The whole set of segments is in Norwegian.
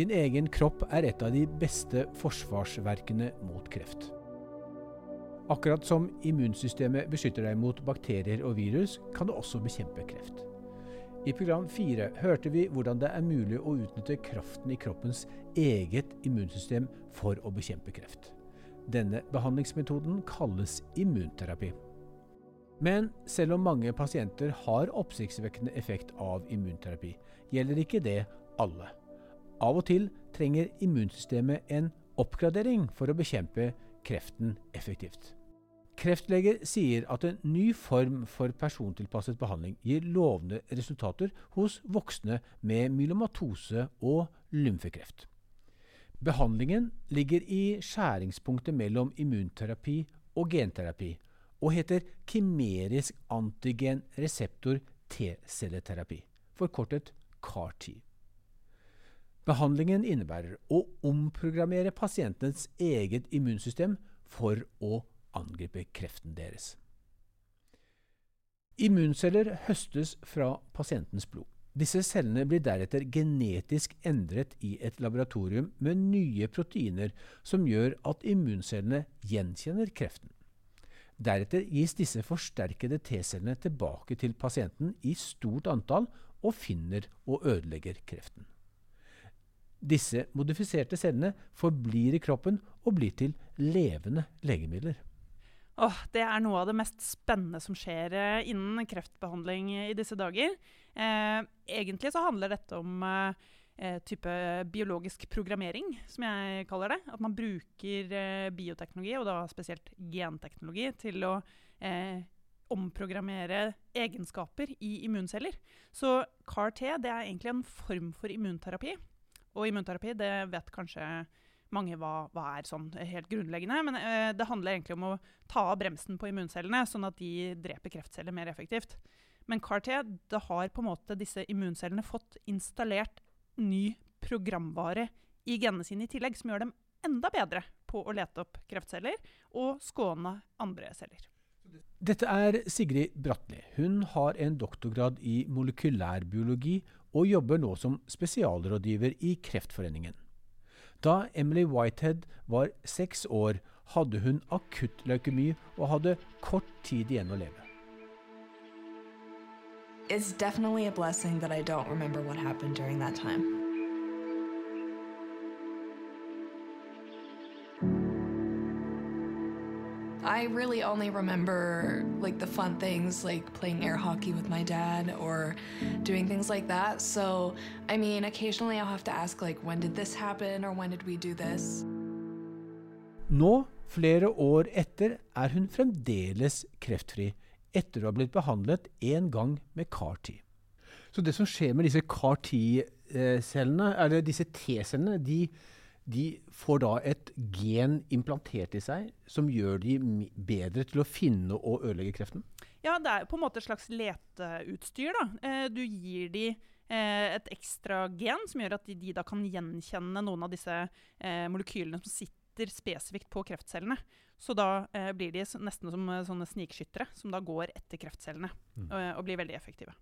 Din egen kropp er et av de beste forsvarsverkene mot kreft. Akkurat som immunsystemet beskytter deg mot bakterier og virus, kan det også bekjempe kreft. I program fire hørte vi hvordan det er mulig å utnytte kraften i kroppens eget immunsystem for å bekjempe kreft. Denne behandlingsmetoden kalles immunterapi. Men selv om mange pasienter har oppsiktsvekkende effekt av immunterapi, gjelder ikke det alle. Av og til trenger immunsystemet en oppgradering for å bekjempe kreften effektivt. Kreftleger sier at en ny form for persontilpasset behandling gir lovende resultater hos voksne med myelomatose og lymfekreft. Behandlingen ligger i skjæringspunktet mellom immunterapi og genterapi, og heter kimerisk antigen reseptor T-celleterapi, forkortet CAR-T. Behandlingen innebærer å omprogrammere pasientens eget immunsystem for å angripe kreften deres. Immunceller høstes fra pasientens blod. Disse cellene blir deretter genetisk endret i et laboratorium med nye proteiner som gjør at immuncellene gjenkjenner kreften. Deretter gis disse forsterkede T-cellene tilbake til pasienten i stort antall og finner og ødelegger kreften. Disse modifiserte cellene forblir i kroppen og blir til levende legemidler. Oh, det er noe av det mest spennende som skjer eh, innen kreftbehandling i disse dager. Eh, egentlig så handler dette om eh, type biologisk programmering, som jeg kaller det. At man bruker eh, bioteknologi, og da spesielt genteknologi, til å eh, omprogrammere egenskaper i immunceller. Så CAR-T er egentlig en form for immunterapi. Og immunterapi, det vet kanskje mange hva, hva er sånn helt grunnleggende. Men eh, det handler egentlig om å ta av bremsen på immuncellene, sånn at de dreper kreftceller mer effektivt. Men CAR-T det har på en måte disse immuncellene fått installert ny programvare i genene sine i tillegg, som gjør dem enda bedre på å lete opp kreftceller og skåne andre celler. Dette er Sigrid Bratli. Hun har en doktorgrad i molekylærbiologi og jobber nå som spesialrådgiver i Kreftforeningen. Da Emily Whitehead var seks år, hadde hun akutt leukemi og hadde kort tid igjen å leve. It's definitely a blessing that I don't remember what happened during that time. I really only remember like the fun things like playing air hockey with my dad or doing things like that. So, I mean, occasionally I'll have to ask like when did this happen or when did we do this? Nå, flere år etter, er hun fremdeles kreftfri etter å ha blitt behandlet en gang med CAR-T. Så det som skjer med disse CAR-T-cellene, eller disse T-cellene, de de får da et gen implantert i seg som gjør de bedre til å finne og ødelegge kreften? Ja, det er på en måte et slags leteutstyr. da. Eh, du gir de eh, et ekstra gen som gjør at de, de da kan gjenkjenne noen av disse eh, molekylene som sitter spesifikt på kreftcellene. Så da eh, blir de nesten som eh, sånne snikskyttere som da går etter kreftcellene mm. og, og, blir veldig effektive.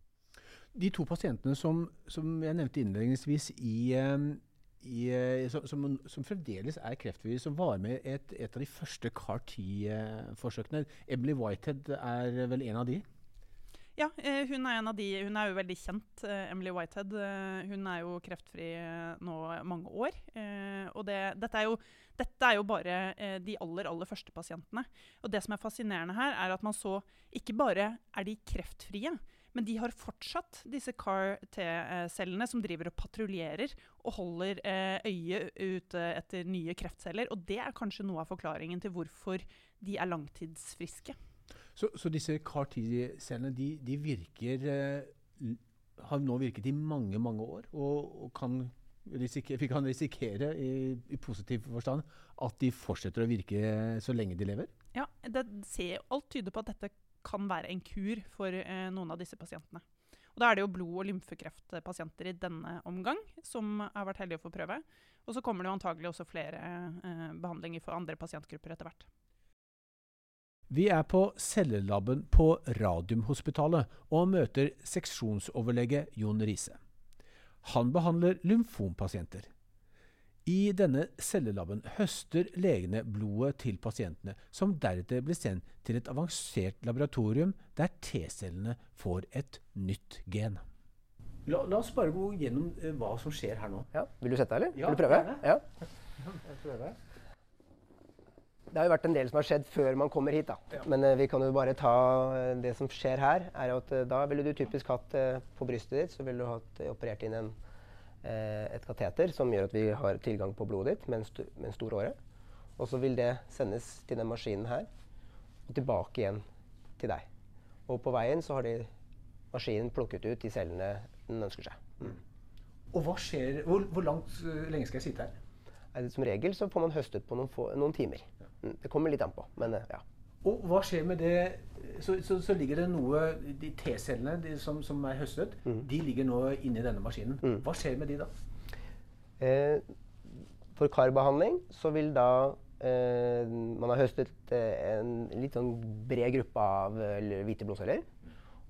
De to pasientene som, som jeg nevnte innledningsvis i, i, eh, som, som, som, fremdeles er kreftfri, som var med et, et av de første CAR-10-forsøkene. Emily Whitehead er vel en av de? Ja, eh, hun er en av de. Hun er jo veldig kjent, eh, Emily Whitehead. Hun er jo kreftfri nå mange år. Og det, dette, er jo, dette, er jo, bare de aller, aller første pasientene. Og det som er fascinerende her, er at man så ikke bare er de kreftfrie, men de har fortsatt disse CAR-T-cellene som driver og patruljerer og holder eh, øye ute etter nye kreftceller. Og det er kanskje noe av forklaringen til hvorfor de er langtidsfriske. Så, så disse CAR-T-cellene de, de, virker eh, har nå virket i mange, mange år, og, og kan vi kan risikere i, i, positiv forstand at de fortsetter å virke så lenge de lever? Ja, det ser, alt tyder på at dette kan være en kur for eh, noen av disse pasientene. Og Da er det jo blod- og lymfekreftpasienter i denne omgang som har vært heldige å få prøve. Og så kommer det jo antagelig også flere eh, behandlinger for andre pasientgrupper etter hvert. Vi er på cellelaben på Radiumhospitalet og møter seksjonsoverlege Jon Riise. Han behandler lymfompasienter. I denne cellelaben høster legene blodet til pasientene, som deretter blir sendt til et avansert laboratorium der T-cellene får et nytt gen. La, la, oss bare gå gjennom eh, hva som skjer her nå. Ja, Vil du sette deg, eller? Ja, vil du prøve? Ja. Jeg prøver. Det har jo vært en del som har skjedd før man kommer hit. da. Ja. Men eh, vi kan jo bare ta eh, det som skjer her. er at Da ville du typisk hatt på brystet ditt så ville du hatt operert inn en, et kateter som gjør at vi har tilgang på blodet ditt med en, stu, med en stor åre. Og så vil det sendes til den maskinen her og tilbake igjen til deg. Og på veien så har de maskinen plukket ut de cellene den ønsker seg. Mm. Og hva skjer Hvor, hvor langt uh, lenge skal jeg sitte her? Nei, Som regel så får man høstet på noen, få, noen timer. Ja. Det kommer litt an på, men eh, ja. Og hva skjer med det Så, så, så ligger det noe De T-cellene de som, som er høstet, de ligger nå inni denne maskinen. Hva skjer med de da? Eh, for karbehandling så vil da eh, Man har høstet eh, en litt sånn bred gruppe av eh, hvite blodceller.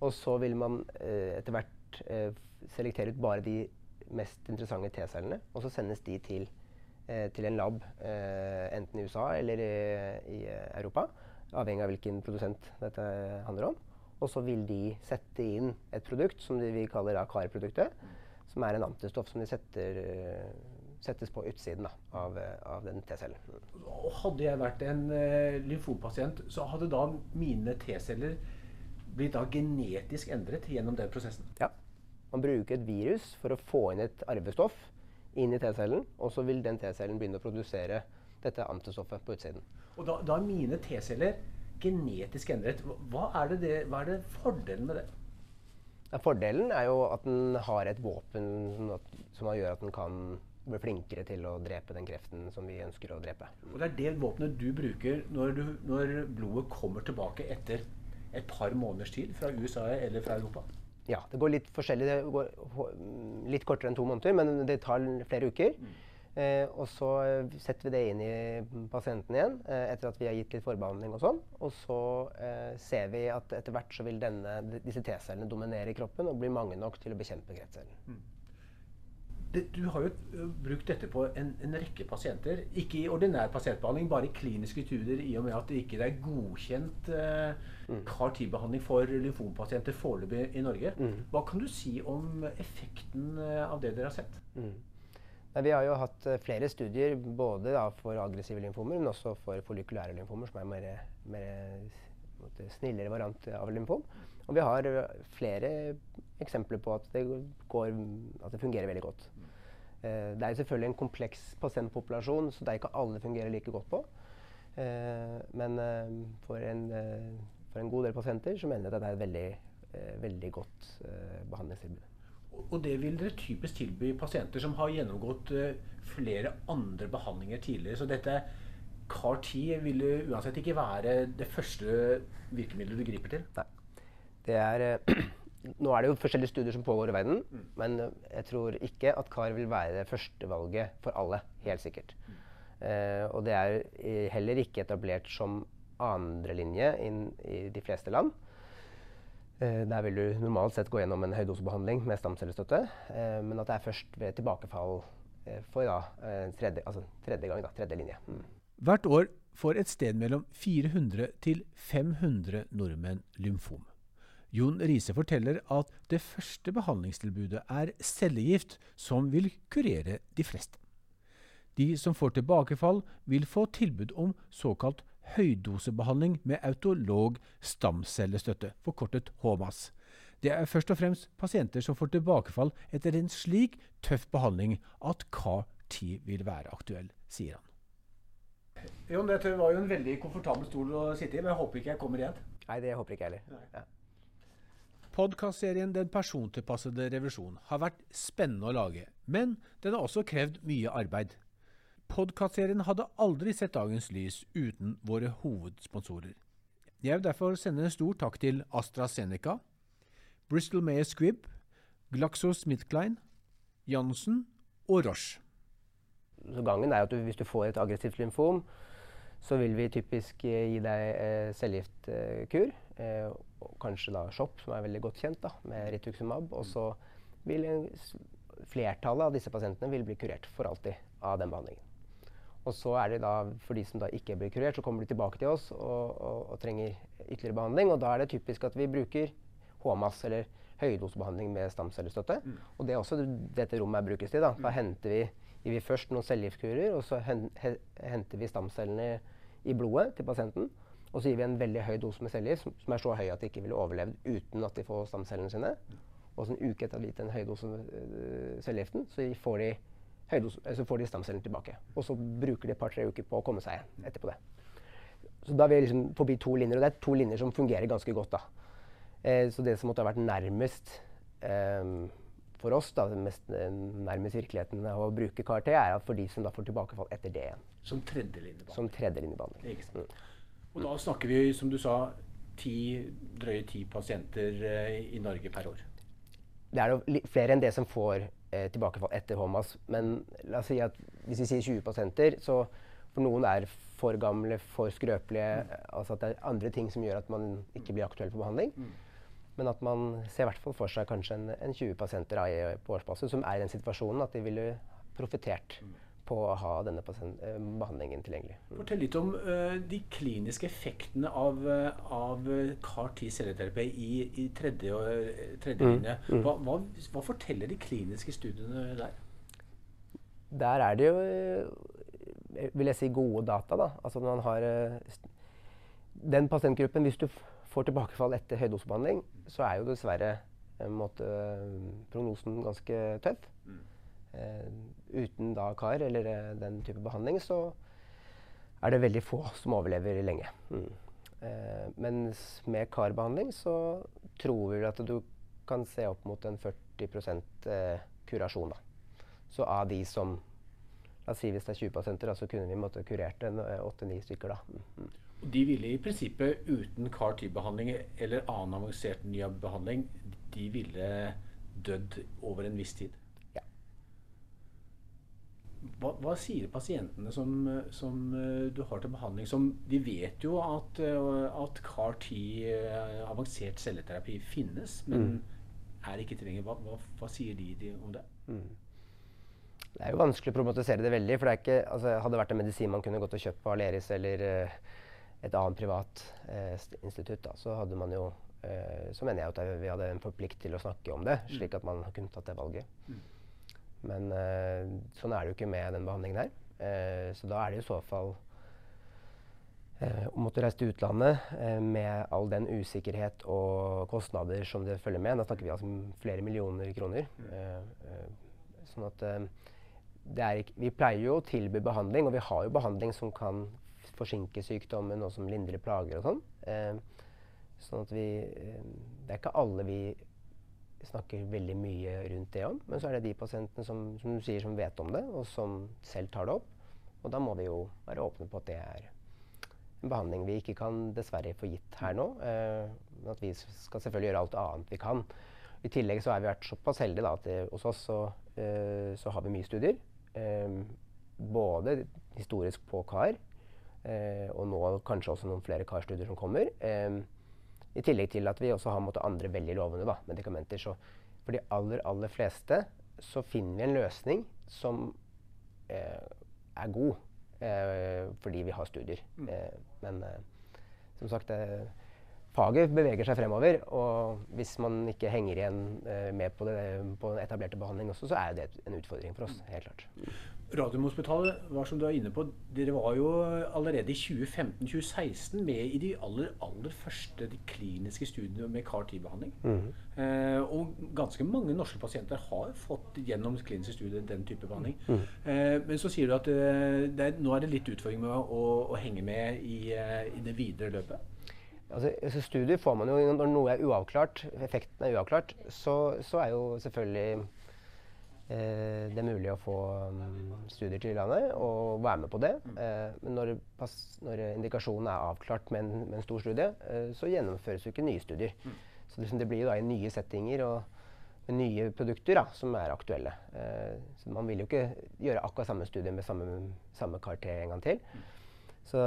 Og så vil man eh, etter hvert selektere ut bare de mest interessante T-cellene. Og så sendes de til, eh, til en lab eh, enten i USA eller i, i Europa. Avhengig av hvilken produsent dette handler om. Og så vil de sette inn et produkt som de, vi kaller da CAR-produktet. Som er en antistoff som de setter, eh, settes på utsiden da, av, eh, av den T-cellen. Hadde jeg vært en uh, lymfopasient, så hadde da mine T-celler blitt da genetisk endret gjennom den prosessen. Ja. Man bruker et virus for å få inn et arvestoff inn i T-cellen, og så vil den T-cellen begynne å produsere dette antistoffet på utsiden. Og da, da er mine T-celler genetisk endret. Hva er, det det, hva er det fordelen med det? Ja, fordelen er jo at den har et våpen som, at, som gjør at den kan bli flinkere til å drepe den kreften som vi ønsker å drepe. Og det er det våpenet du bruker når, du, når blodet kommer tilbake etter et par måneders tid fra USA eller fra Europa? Ja, det går litt forskjellig. Det går litt kortere enn to måneder, men det tar flere uker. Eh, og så eh, setter vi det inn i pasienten igjen eh, etter at vi har gitt litt forbehandling og sånn. Og så eh, ser vi at etter hvert så vil denne, disse T-cellene dominere i kroppen og bli mange nok til å bekjempe kreftcellen. Det, du har jo brukt dette på en, en rekke pasienter. Ikke i ordinær pasientbehandling, bare i kliniske studier i og med at det ikke er godkjent uh, CAR-T-behandling for lymfompasienter foreløpig i Norge. Hva kan du si om effekten eh, av det dere har sett? Mm. Nei, vi har jo hatt eh, flere studier både da, for aggressive lymfomer, men også for folikulære lymfomer, som er mer, mer snillere variant av lymfom. Og vi har eh, flere eksempler på at det, går, at det fungerer veldig godt. Eh, det er selvfølgelig en kompleks pasientpopulasjon, så det er ikke alle fungerer like godt på. Eh, men eh, for, en, for en god del pasienter så mener jeg at det er et veldig, veldig godt eh, behandlingstilbud. Og- det vil dere typisk tilby pasienter som har gjennomgått eh, flere andre behandlinger tidligere. Så dette CAR-10 vil uansett ikke være det første virkemidlet du griper til. Nei. Det er, eh, nå er det jo forskjellige studier som pågår i verden, men eh, jeg tror ikke at CAR vil være det første valget for alle. Helt sikkert. Eh, og det er heller ikke etablert som andrelinje i de fleste land. Eh, der vil du normalt sett gå gjennom en høydosebehandling med stamcellestøtte, eh, men at det er først ved tilbakefall eh, for da, tredje, altså tredje gang, da, tredje linje. Mm. Hvert år får et sted mellom 400 til 500 nordmenn lymfom. Jon Riise forteller at det første behandlingstilbudet er cellegift, som vil kurere de fleste. De som får tilbakefall, vil få tilbud om såkalt høydosebehandling med autolog stamcellestøtte, forkortet HMAS. Det er først og fremst pasienter som får tilbakefall etter en slik tøff behandling at CAR-10 vil være aktuell, sier han. Jon, dette var jo en veldig komfortabel stol å sitte i, men jeg håper ikke jeg kommer igjen. Nei, det håper ikke jeg heller. Ja. Podkastserien Den persontilpassede revisjon har vært spennende å lage, men den har også krevd mye arbeid. Podkastserien hadde aldri sett dagens lys uten våre hovedsponsorer. Jeg vil derfor sende en stor takk til AstraZeneca, Bristol Mayer Squibb, GlaxoSmithKline, Janssen og Roche. Så gangen er at du, hvis du får et aggressivt lymfom, så vil vi typisk eh, gi deg eh, cellegiftkur. Eh, og kanskje da SHOP, som er veldig godt kjent, da, med rituximab. Og så vil flertallet av disse pasientene bli kurert for alltid av den behandlingen. Og så er det da, For de som da ikke blir kurert, så kommer de tilbake til oss og, og, og trenger ytterligere behandling. og Da er det typisk at vi bruker HMAS, eller høydosebehandling med stamcellestøtte. Mm. Og det er også dette rommet brukes til. Da, da henter vi, vi først noen cellegiftkurer, og så hen, he, henter vi stamcellene i blodet til pasienten. Og så gir vi en veldig høy dose med cellegift, som, som, er så høy at de ikke ville overlevd uten at de får stamcellene sine. Og så en uke etter at de har gitt en høy dose uh, cellegiften, så får de, høydose, så får de stamcellene tilbake. Og så bruker de et par-tre uker på å komme seg igjen etterpå det. Så da er vi liksom forbi to linjer, og det er to linjer som fungerer ganske godt. da. Eh, så det som måtte ha vært nærmest eh, for oss, da, mest eh, nærmest virkeligheten av å bruke KRT, er at for de som da får tilbakefall etter det igjen. Som tredjelinjebehandling. Som tredjelinjebehandling. Mm. Og da snakker vi, som du sa, ti, drøye ti pasienter eh, i Norge per år. Det er jo flere enn det som får eh, tilbakefall etter HOMAS. Men la oss si at hvis vi sier 20 pasienter, så for noen er for gamle, for skrøpelige. Mm. Altså at det er andre ting som gjør at man ikke blir aktuell for behandling. Mm. Men at man ser i hvert fall for seg kanskje en, en 20 pasienter på årsbasis som er i den situasjonen at de ville profitert mm. På å ha denne eh, behandlingen tilgjengelig. Mm. Fortell litt om uh, de kliniske effektene av, uh, av CAR-10 celleterapi i, i tredje, og, tredje mm. linje. Mm. Hva, hva, hva, forteller de kliniske studiene der? Der er det jo vil jeg si, gode data. Da. Altså man har Den pasientgruppen, hvis du får tilbakefall etter høydosebehandling, så er jo dessverre en måte, prognosen ganske tøff. Mm. Eh, uten da KAR eller eh, den type behandling, så er det veldig få som overlever lenge. Mm. Eh, mens med karbehandling så tror vi at du kan se opp mot en 40 eh, kurasjon. Da. Så av de som La oss si hvis det er 20 pasienter, så kunne vi måtte kurert åtte-ni stykker. da. Mm. De ville i prinsippet uten CAR-T-behandling eller annen avansert ny behandling, de ville dødd over en viss tid. Hva, hva sier pasientene som, som, eh, du har til behandling? Som, de vet jo at, eh, at CAR-T, eh, avansert celleterapi, finnes, men mm. er ikke tilgjengelig. Hva, hva, hva, sier de, de om det? Mm. Det er jo vanskelig å problematisere det veldig. for det er ikke, altså, Hadde det vært en medisin man kunne gått og kjøpt på Aleris eller et annet privat eh, institutt, da, så hadde man jo eh, så mener jeg at vi hadde en forplikt til å snakke om det, mm. slik at man kunne tatt det valget. Mm. Men eh, sånn er det jo ikke med den behandlingen her. Eh, så da er det i så fall eh, å måtte reise til utlandet med all den usikkerhet og kostnader som det følger med. Da snakker vi altså om flere millioner kroner. Sånn at ikke, vi pleier jo å tilby behandling, og vi har jo behandling som kan forsinke sykdommen og som lindrer plager og sånn. Sånn at vi Det er ikke alle vi snakker veldig mye rundt det om, men så er det de pasientene som, som du sier, som vet om det, og som selv tar det opp. Og da må vi jo være åpne på at det er en behandling vi ikke kan dessverre få gitt her nå. Eh, at vi skal selvfølgelig gjøre alt annet vi kan. I tillegg så har vi vært såpass heldige da, at det, hos oss så, eh, så, har vi mye studier. Eh, både historisk på KAR, Eh, og nå kanskje også noen flere karstudier som kommer. Eh, I tillegg til at vi også har måttet andre veldig lovende da, medikamenter. Så for de aller, aller fleste så finner vi en løsning som eh, er god, eh, fordi vi har studier. Mm. Eh, men eh, som sagt faget beveger seg fremover. Og hvis man ikke henger igjen med på, det, på den etablerte behandling også, så er det en utfordring for oss. helt klart. Radiumhospitalet var som du er inne på, dere var jo allerede i 2015-2016 med i de aller, aller første kliniske studiene med CAR-10-behandling. Mm -hmm. eh, og ganske mange norske pasienter har fått gjennom kliniske studier den type behandling. Mm -hmm. eh, men så sier du at eh, det er, nå er det litt utfordring med å, å henge med i, eh, i, det videre løpet? Altså, altså Studier får man jo når noe er uavklart, effekten er uavklart, så, så er jo selvfølgelig det er mulig å få um, studier til landet og være med på det. Mm. Eh, men når, pass, når, indikasjonen er avklart med en, med en stor studie, eh, så gjennomføres jo ikke nye studier. Mm. Så liksom det blir jo da i nye settinger og med nye produkter da, som er aktuelle. Eh, så man vil jo ikke gjøre akkurat samme studie med samme, samme KRT en gang til. Mm. Så,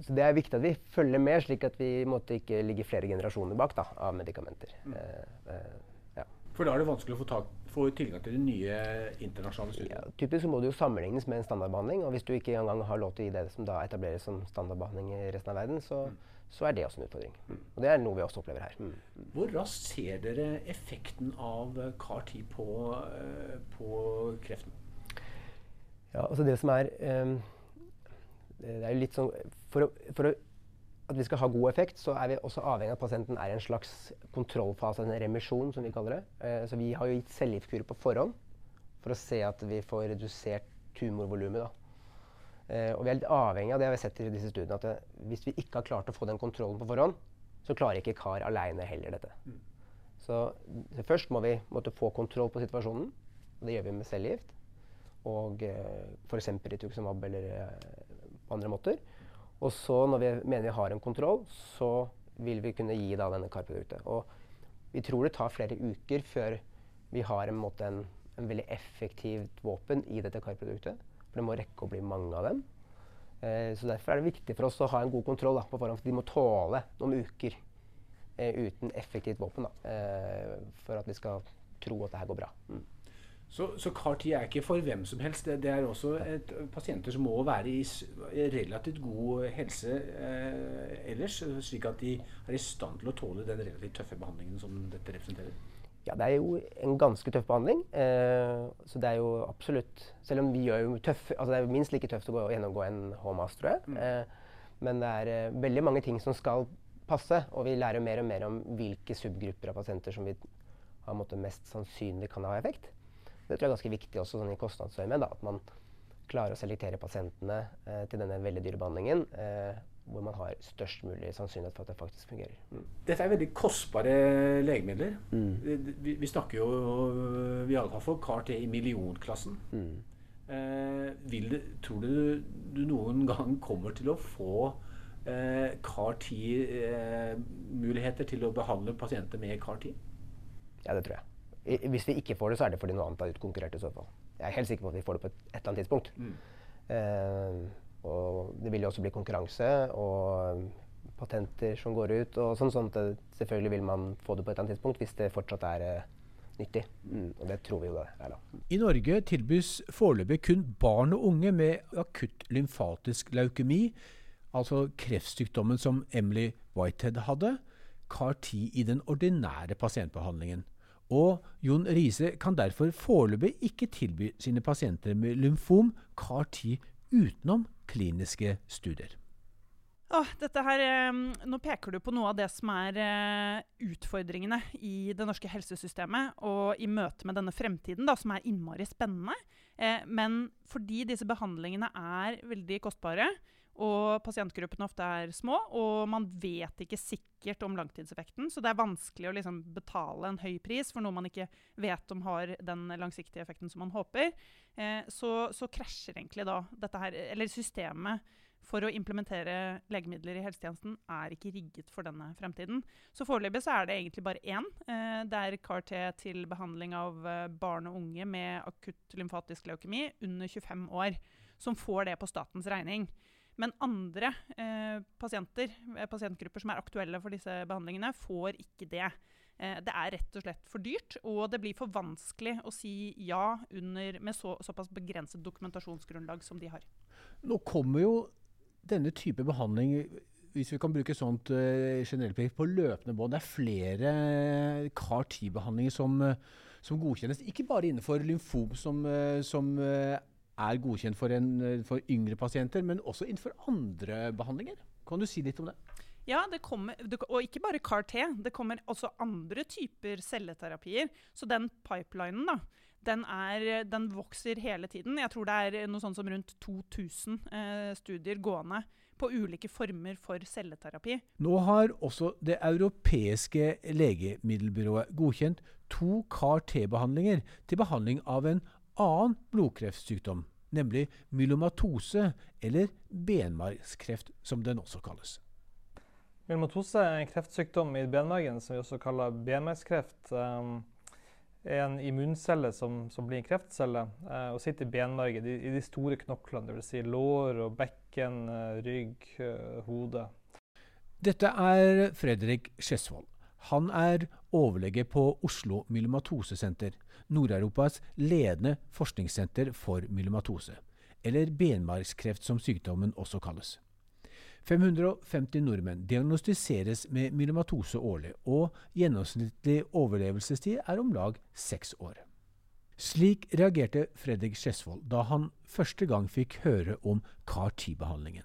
så, det er viktig at vi følger med, slik at vi måtte ikke ligge flere generasjoner bak da, av medikamenter. Mm. Eh, eh, For da er det vanskelig å få, tak, få tilgang til de nye internasjonale studiene? Ja, typisk så må det jo sammenlignes med en standardbehandling. Og hvis du ikke engang har lov til å gi det som da etableres som standardbehandling i resten av verden, så, mm. så er det også en utfordring. Mm. Og det er noe vi også opplever her. Mm. Hvor raskt ser dere effekten av CAR-10 på, uh, på kreften? Ja, altså det som er um, Det er jo litt sånn for å, for å at vi skal ha god effekt, så er vi også avhengig av at pasienten er i en slags kontrollfase, en remisjon, som vi kaller det. Eh, så vi har jo gitt cellegiftkurer på forhånd for å se at vi får redusert tumorvolumet. Eh, og vi er litt avhengig av det vi har sett i disse studiene, at det, hvis vi ikke har klart å få den kontrollen på forhånd, så klarer ikke KAR aleine heller dette. Mm. Så, så, først må vi måtte få kontroll på situasjonen. og Det gjør vi med cellegift. Og eh, f.eks. rituximab eller eh, på andre måter. Og så, når vi mener vi har en kontroll, så vil vi kunne gi da denne CAR-produktet. Og vi tror det tar flere uker før vi har en, måte, en, en veldig effektivt våpen i dette karproduktet. For det må rekke å bli mange av dem. Eh, så Derfor er det viktig for oss å ha en god kontroll da, på forhånd. For de må tåle noen uker eh, uten effektivt våpen da, eh, for at vi skal tro at det her går bra. Mm. Så, så CAR-10 er ikke for hvem som helst. Det, det er også et, pasienter som må være i relativt god helse eh, ellers, slik at de er i stand til å tåle den relativt tøffe behandlingen som dette representerer. Ja, det er jo en ganske tøff behandling. Eh, så det er jo absolutt Selv om vi gjør jo tøff, altså det er jo minst like tøft å gå, gjennomgå en HMAS, tror jeg. Mm. Eh, men det er eh, veldig mange ting som skal passe, og vi lærer mer og mer om hvilke subgrupper av pasienter som vi har måte, mest sannsynlig kan ha effekt. Det tror jeg er ganske viktig også sånn i kostnadsøyemed. At man klarer å selektere pasientene eh, til denne veldig dyre behandlingen. Eh, hvor man har størst mulig sannsynlighet for at det faktisk fungerer. Mm. Dette er veldig kostbare legemidler. Mm. Vi, vi, snakker jo vi alle fall for CAR-T i millionklassen. Mm. Eh, det, tror du du noen gang kommer til å få eh, CAR-T-muligheter eh, til å behandle pasienter med CAR-T? Ja, det tror jeg. Hvis vi ikke får det, så er det fordi noe annet har utkonkurrert i så fall. Jeg er helt sikker på at vi får det på et, et eller annet tidspunkt. Mm. Uh, og det vil jo også bli konkurranse og patenter som går ut. og sånn, sånn at Selvfølgelig vil man få det på et eller annet tidspunkt hvis det fortsatt er uh, nyttig. Mm, og det tror vi jo det er. da. I Norge tilbys foreløpig kun barn og unge med akutt lymfatisk leukemi, altså kreftsykdommen som Emily Whitehead hadde, CAR-10 i den ordinære pasientbehandlingen og Jon Riise kan derfor foreløpig ikke tilby sine pasienter med lymfom CAR-10 utenom kliniske studier. Dette her, eh, nå peker du på noe av det som er eh, utfordringene i det norske helsesystemet, og i møte med denne fremtiden, da, som er innmari spennende. Eh, men fordi disse behandlingene er veldig kostbare, og pasientgruppene ofte er små, og man vet ikke sikkert om langtidseffekten. Så det er vanskelig å liksom betale en høy pris for noe man ikke vet om har den langsiktige effekten som man håper. Eh, så, så, krasjer egentlig da dette her Eller systemet for å implementere legemidler i helsetjenesten er ikke rigget for denne fremtiden. Så foreløpig så er det egentlig bare én. Eh, det er CAR-T til behandling av eh, barn og unge med akutt lymfatisk leukemi under 25 år, som får det på statens regning. Men andre eh, pasienter, eh, pasientgrupper som er aktuelle for disse behandlingene, får ikke det. Eh, det er rett og slett for dyrt, og det blir for vanskelig å si ja under, med så, såpass begrenset dokumentasjonsgrunnlag som de har. Nå kommer jo denne type behandling hvis vi kan bruke sånt uh, generelt på løpende bånd, det er flere CAR-10-behandlinger som, som, godkjennes. Ikke bare innenfor lymfom, som, som er godkjent for, en, for, yngre pasienter, men også innenfor andre behandlinger. Kan du si litt om det? Ja, det kommer, og ikke bare CAR-T. Det kommer også andre typer celleterapier. Så den pipelinen, da, den, er, den, vokser hele tiden. Jeg tror det er noe sånn som rundt 2000 eh, studier gående på ulike former for celleterapi. Nå har også Det europeiske legemiddelbyrået godkjent to CAR-T-behandlinger til behandling av en annen blodkreftsykdom, nemlig myelomatose, eller benmargskreft, som den også kalles. Myelomatose er en kreftsykdom i benmargen som vi også kaller benmargskreft. Det er en immuncelle som, som blir en kreftcelle uh, og sitter i benmargen, i, de store knoklene, dvs. Si lår og bekken, uh, rygg, uh, hode. Dette er Fredrik Skjesvold. Han er overlege på Oslo Myelomatosesenter, Nord-Europas ledende forskningssenter for myelomatose, eller benmargskreft som sykdommen også kalles. 550 nordmenn diagnostiseres med myelomatose årlig, og gjennomsnittlig overlevelsestid er om lag seks år. Slik reagerte Fredrik Skjesvold da han første gang fikk høre om CAR-10-behandlingen.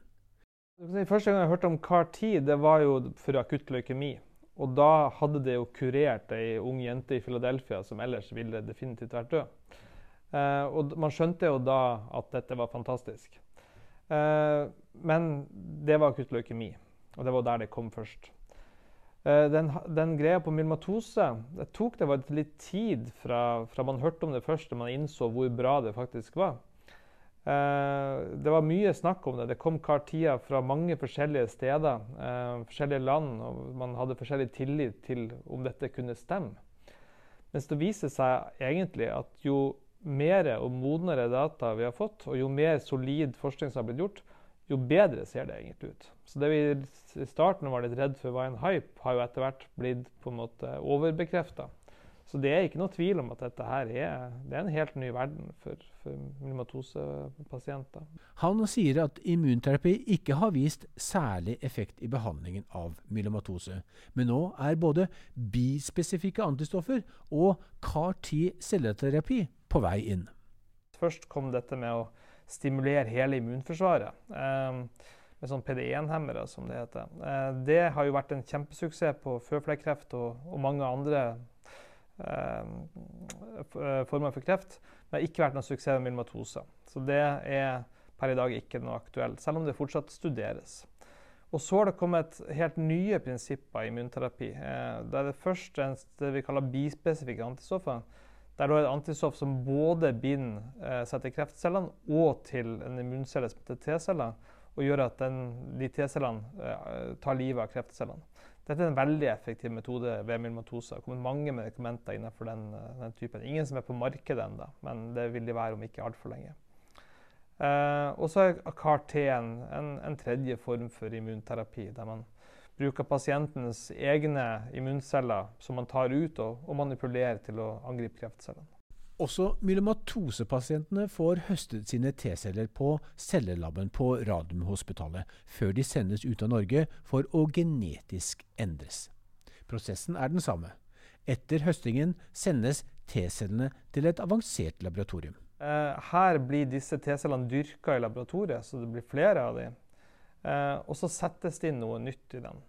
Første gang jeg hørte om CAR-10, det var jo for akutt leukemi. Og da hadde det jo kurert ei ung jente i Philadelphia som ellers ville definitivt vært død. Eh, og man skjønte jo da at dette var fantastisk. Eh, men det var akutt leukemi, og det var der det kom først. Eh, den, den, greia på myelomatose det tok det litt tid fra, fra man hørte om det først, til man innså hvor bra det faktisk var. Eh, det var mye snakk om det. Det kom kartier fra mange forskjellige steder, eh, forskjellige land, og man hadde forskjellig tillit til om dette kunne stemme. Mens det viser seg egentlig at jo mer og modnere data vi har fått, og jo mer solid forskning som har blitt gjort, jo bedre ser det egentlig ut. Så det vi i starten var litt redd for var en hype, har jo etter hvert blitt på en måte overbekrefta. Så det er ikke noe tvil om at dette her er, det er en helt ny verden for, for myelomatosepasienter. Han sier at immunterapi ikke har vist særlig effekt i behandlingen av myelomatose, men nå er både bispesifikke antistoffer og CAR-10 på vei inn. Først kom dette med å stimulere hele immunforsvaret. Eh, med sånn PD1-hemmere, som det heter. Eh, det har jo vært en kjempesuksess på føflekkreft og, og mange andre former for kreft. Men det har ikke vært noen suksess med myelomatose. Så det er per i dag ikke noe aktuelt, selv om det fortsatt studeres. Og så har det kommet helt nye prinsipper i immunterapi. Eh, det er det først det vi kaller bispesifikke antistoffer. Der er et antistoff som både binder eh, seg til kreftcellene og til en immuncelle som heter T-celler, og gjør at den, de T-cellene eh, tar livet av kreftcellene. Dette er en veldig effektiv metode ved myelomatose. Det har kommet mange medikamenter innenfor den, den, typen. Ingen som er på markedet ennå, men det vil de være om ikke altfor lenge. Eh, og så er CAR-T en, en, tredje form for immunterapi, der man bruker pasientens egne immunceller som man tar ut og, og manipulerer til å angripe kreftcellene. Også myelomatosepasientene får høstet sine T-celler på cellelaben på Radiumhospitalet, før de sendes ut av Norge for å genetisk endres. Prosessen er den samme. Etter høstingen sendes T-cellene til et avansert laboratorium. Eh, her blir disse T-cellene dyrka i laboratoriet, så det blir flere av dem. Eh, og så settes det inn noe nytt i dem.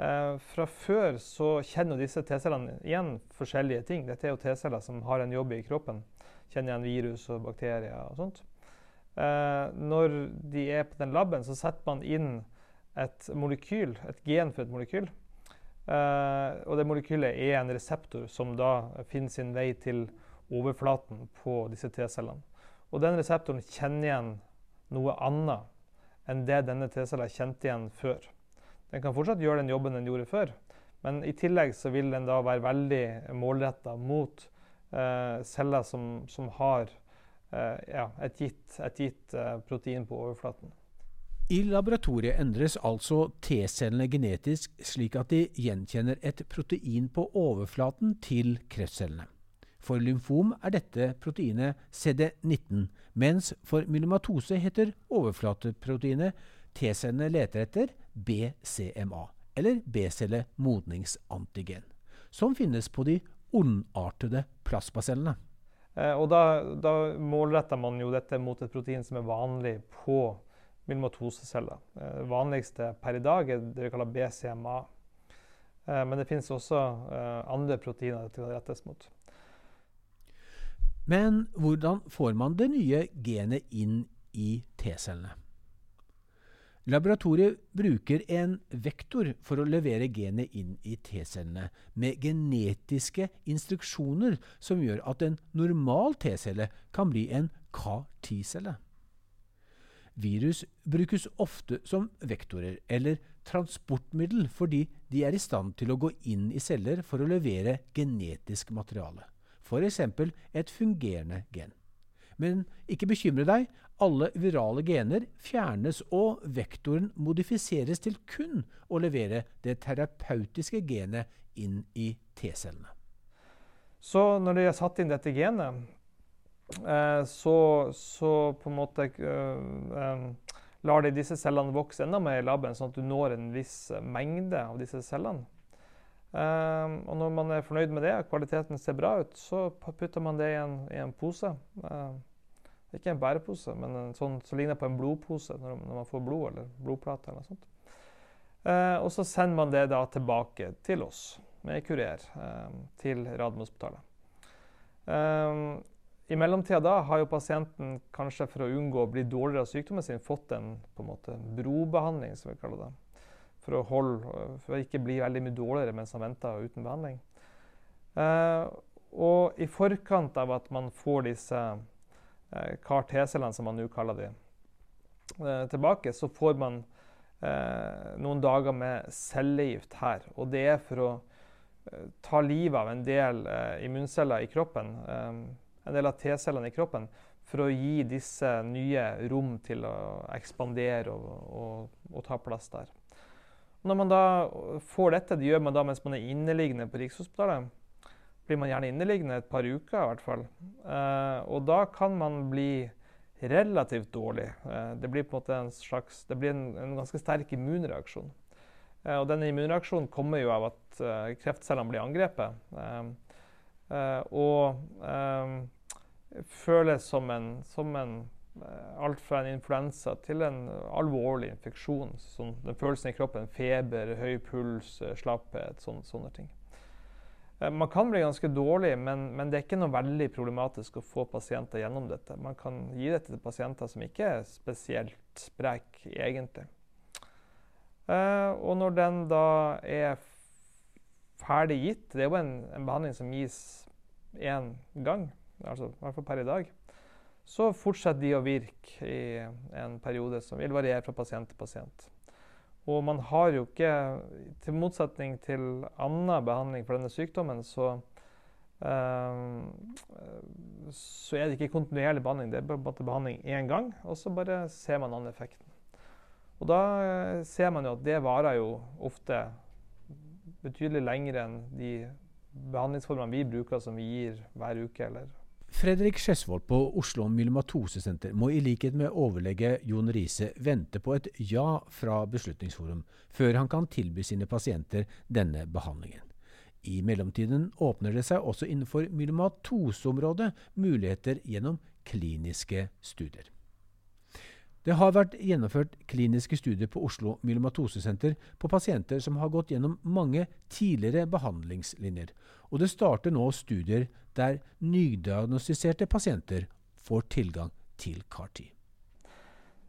Eh, fra før så kjenner disse T-cellene igjen forskjellige ting. Dette er jo T-celler som har en jobb i kroppen. Kjenner igjen virus og bakterier og sånt. Eh, når de er på den laben, så setter man inn et molekyl, et gen for et molekyl. Eh, og det molekylet er en reseptor som da finner sin vei til overflaten på disse T-cellene. Og den reseptoren kjenner igjen noe annet enn det denne T-cella kjente igjen før. Den kan fortsatt gjøre den jobben den gjorde før, men i tillegg så vil den da være veldig målretta mot eh, celler som, som har eh, ja, et gitt, et gitt eh, protein på overflaten. I laboratoriet endres altså T-cellene genetisk slik at de gjenkjenner et protein på overflaten til kreftcellene. For lymfom er dette proteinet CD19, mens for myelomatose heter overflateproteinet T-cellene leter etter BCMA, eller B-celle-modningsantigen, som finnes på de ondartede plasmacellene. Eh, og da, da målretter man jo dette mot et protein som er vanlig på myelomatoseceller. Det eh, vanligste per i dag er det vi kaller BCMA. Eh, men det finnes også andre proteiner det kan rettes mot. Men hvordan får man det nye genet inn i T-cellene? Laboratoriet bruker en vektor for å levere genet inn i T-cellene, med genetiske instruksjoner som gjør at en normal T-celle kan bli en CAR-T-celle. Virus brukes ofte som vektorer eller transportmiddel fordi de er i stand til å gå inn i celler for å levere genetisk materiale, f.eks. et fungerende gen. Men ikke bekymre deg, alle virale gener fjernes og vektoren modifiseres til kun å levere det terapeutiske genet inn i T-cellene. Så når de har satt inn dette genet, eh, så, så, på en måte eh, lar de disse cellene vokse enda mer i laben, sånn at du når en viss mengde av disse cellene. Um, og når man er fornøyd med det, kvaliteten ser bra ut, så putter man det i en, i en pose. Ikke en bærepose, men en sånn som ligner på en blodpose når, når, man får blod eller blodplater. eller noe sånt. Eh, og så sender man det da tilbake til oss med kurer eh, til Radiumhospitalet. Eh, I mellomtida da har jo pasienten kanskje for å unngå å bli dårligere av sykdommen sin, fått en, på en måte, brobehandling, som vi kaller det for å, holde, for å ikke bli veldig mye dårligere mens han venter uten behandling. Eh, og i forkant av at man får disse eh, CAR-T-cellene, som man nå kaller de, eh, tilbake, så får man eh, noen dager med cellegift her. Og det er for å ta livet av en del immunceller i kroppen, en del av T-cellene i kroppen, for å gi disse nye rom til å ekspandere og, og, og ta plass der. Når man da får dette, det gjør man da mens man er inneliggende på Rikshospitalet, blir man gjerne inneliggende et par uker i hvert fall. Eh, og da kan man bli relativt dårlig. Eh, det blir på en måte en slags, det blir en, en ganske sterk immunreaksjon. Eh, og denne immunreaksjonen kommer jo av at eh, kreftcellene blir angrepet. Eh, eh, og føles som en, som en alt fra en influensa til en alvorlig infeksjon. Sånn, den følelsen i kroppen, feber, høy puls, slapphet, sån, sånne ting. Eh, man kan bli ganske dårlig, men, men, det er ikke noe veldig problematisk å få pasienter gjennom dette. Man kan gi dette til pasienter som ikke er spesielt spreke, egentlig. og når den da er ferdig gitt Det er jo en, en behandling som gis én gang, altså i hvert fall per i dag så fortsetter de å virke i en periode som vil variere fra pasient til pasient. Og man har jo ikke, til motsetning til annen behandling for denne sykdommen, så, uh, så er det ikke kontinuerlig behandling. Det er bare behandling én gang, og så bare ser man an effekten. Og da ser man jo at det varer jo ofte betydelig lenger enn de behandlingsformene vi bruker, som vi gir hver uke eller Fredrik Skjesvold på Oslo Myelomatosesenter må i likhet med overlege Jon Riise vente på et ja fra Beslutningsforum før han kan tilby sine pasienter denne behandlingen. I mellomtiden åpner det seg også innenfor myelomatoseområdet muligheter gjennom kliniske studier. Det har vært gjennomført kliniske studier på Oslo Myelomatosesenter på pasienter som har gått gjennom mange tidligere behandlingslinjer, og det starter nå studier der nydiagnostiserte pasienter får tilgang til CAR-T.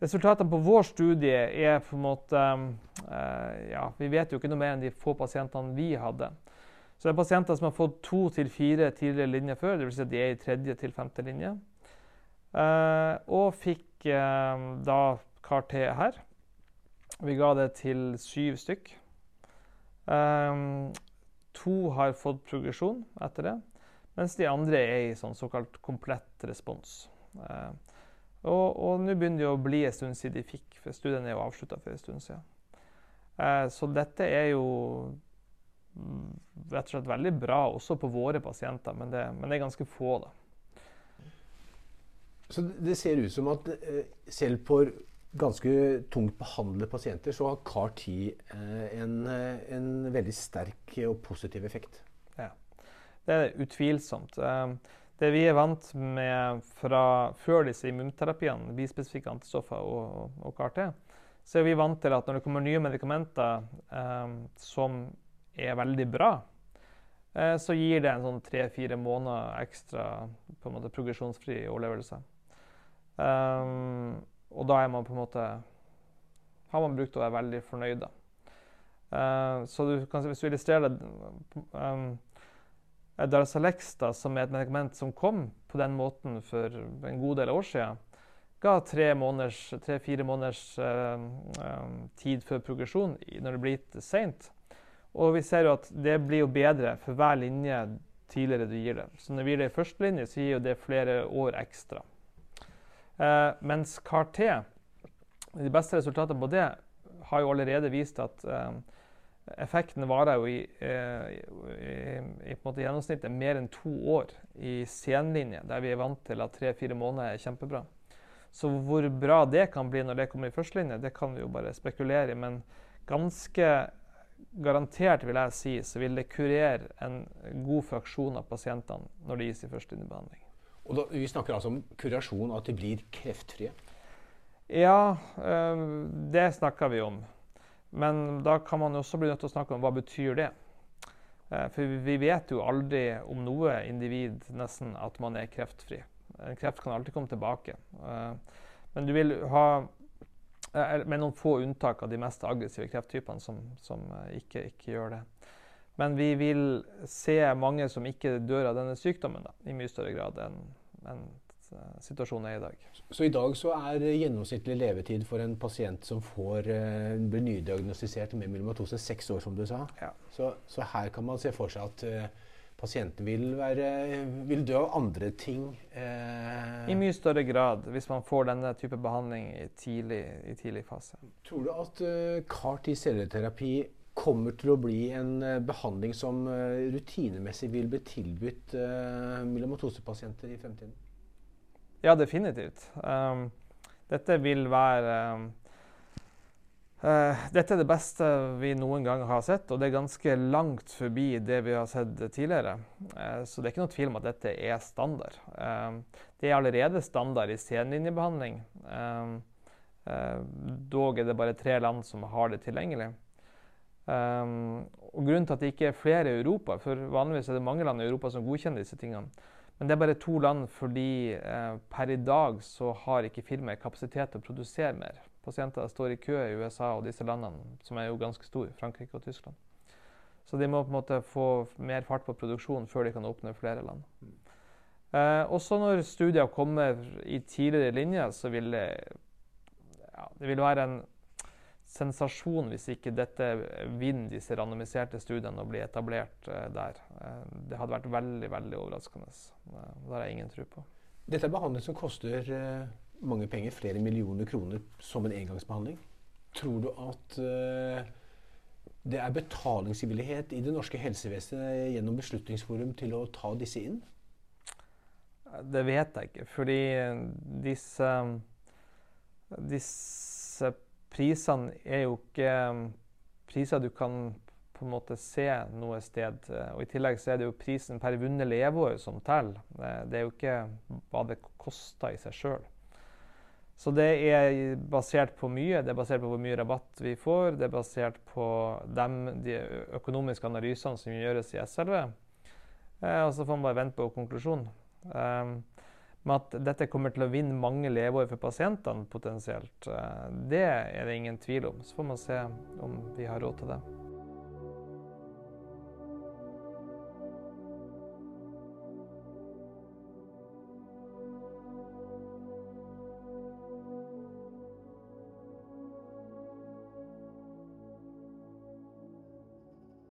Resultatene på vår studie er på en måte uh, ja, Vi vet jo ikke noe mer enn de få pasientene vi hadde. Så det er pasienter som har fått to til fire tidligere linjer før, dvs. Si at de er i tredje til femte linje. Uh, og fikk uh, da CAR-T her. Vi ga det til syv stykk. Um, to har fått progresjon etter det mens de andre er i sånn såkalt komplett respons. Eh, og nå begynner det å bli en stund siden de fikk, for studien er jo avslutta for en stund siden. Eh, så dette er jo mm, rett og slett veldig bra også på våre pasienter, men det, men det er ganske få, da. Så det ser ut som at eh, selv for ganske tungt behandlede pasienter, så har CAR-10 eh, en, en veldig sterk og positiv effekt? Det er utvilsomt. Eh, det vi er vant med fra før disse immunterapiene, bispesifikke antistoffer og, og CAR-T, så er vi vant til at når det kommer nye medikamenter eh, som er veldig bra, eh, så gir det en sånn tre-fire måneder ekstra på en måte progresjonsfri overlevelse. Um, og da er man på en måte har man brukt å være veldig fornøyd. Uh, så du kan, hvis du illustrerer det um, Darzalex, da, som er et medikament som kom på den måten for en god del år siden, ga tre-fire måneders, tre, måneders uh, uh, tid før progresjon når det blir gitt seint. Og vi ser jo at det blir jo bedre for hver linje tidligere du gir det. Så når vi gir det i første linje, så gir jo det flere år ekstra. Eh, mens CAR-T, de beste resultatene på det, har jo allerede vist at eh, effekten varer jo i, eh, i, i, i gjennomsnittet mer enn to år i senlinje, der vi er vant til at tre-fire måneder er kjempebra. Så hvor bra det kan bli når det kommer i førstelinje, det kan vi jo bare spekulere i. Men ganske garantert vil jeg si, så vil det kurere en god fraksjon av pasientene når det gis i førstelinjebehandling. Og da, Vi snakker altså om kurasjon, at de blir kreftfrie? Ja, øh, det snakker vi om. Men da kan man også bli nødt til å snakke om hva betyr det uh, For vi vet jo aldri om noe individ nesten at man er kreftfri. Kreft kan alltid komme tilbake. Uh, men du vil ha uh, med noen få unntak av de mest aggressive krefttypene som, som ikke, ikke, gjør det. Men vi vil se mange som ikke dør av denne sykdommen da, i mye større grad enn en situasjonen er i dag. Så i dag så er gjennomsnittlig levetid for en pasient som får, uh, blir nydiagnostisert med myelomatose, seks år, som du sa. Ja. Så, så, her kan man se for seg at uh, pasienten vil, være, vil, dø av andre ting. Uh, I mye større grad, hvis man får denne type behandling i tidlig, i tidlig fase. Tror du at CAR-T-celleterapi kommer til å bli en behandling som rutinemessig vil bli tilbudt myelomatosepasienter i fremtiden? Ja, definitivt. Um, dette vil være um, uh, Dette er det beste vi noen gang har sett, og det er ganske langt forbi det vi har sett tidligere. Uh, så det er ikke noe tvil om at dette er standard. Um, det er allerede standard i senlinjebehandling. Uh, dog er det bare tre land som har det tilgjengelig. Um, og Grunnen til at det ikke er flere i Europa, for vanligvis er det mange land i Europa som godkjenner disse tingene, men det er bare to land fordi eh, per i dag så har ikke firmaet kapasitet til å produsere mer. Pasienter står i kø i USA og disse landene, som er jo ganske store, Frankrike og Tyskland. Så de må på en måte få mer fart på produksjonen før de kan åpne flere land. Eh, også når studier kommer i tidligere linjer, så vil det, ja, det vil være en sensasjon hvis ikke dette vinner disse randomiserte studiene og blir etablert uh, der. Uh, det hadde vært veldig veldig overraskende. Uh, det har jeg ingen tro på. Dette er behandling som koster mange penger, flere millioner kroner, som en engangsbehandling. Tror du at det er betalingsvillighet i det norske helsevesenet gjennom Beslutningsforum til å ta disse inn? Det vet jeg ikke, fordi disse, disse prisene er jo ikke um, priser du kan på en måte se noe sted. Og I tillegg så er det jo prisen per vunnet leveår som teller. Det er jo ikke hva det koster i seg sjøl. Så det er basert på mye. Det er basert på hvor mye rabatt vi får. Det er basert på dem, de økonomiske analysene som gjøres i SLV. Eh, og så får man bare vente på konklusjonen. Men at dette kommer til å vinne mange leveår for pasientene potensielt, eh, det er det ingen tvil om. Så får man se om vi har råd til det.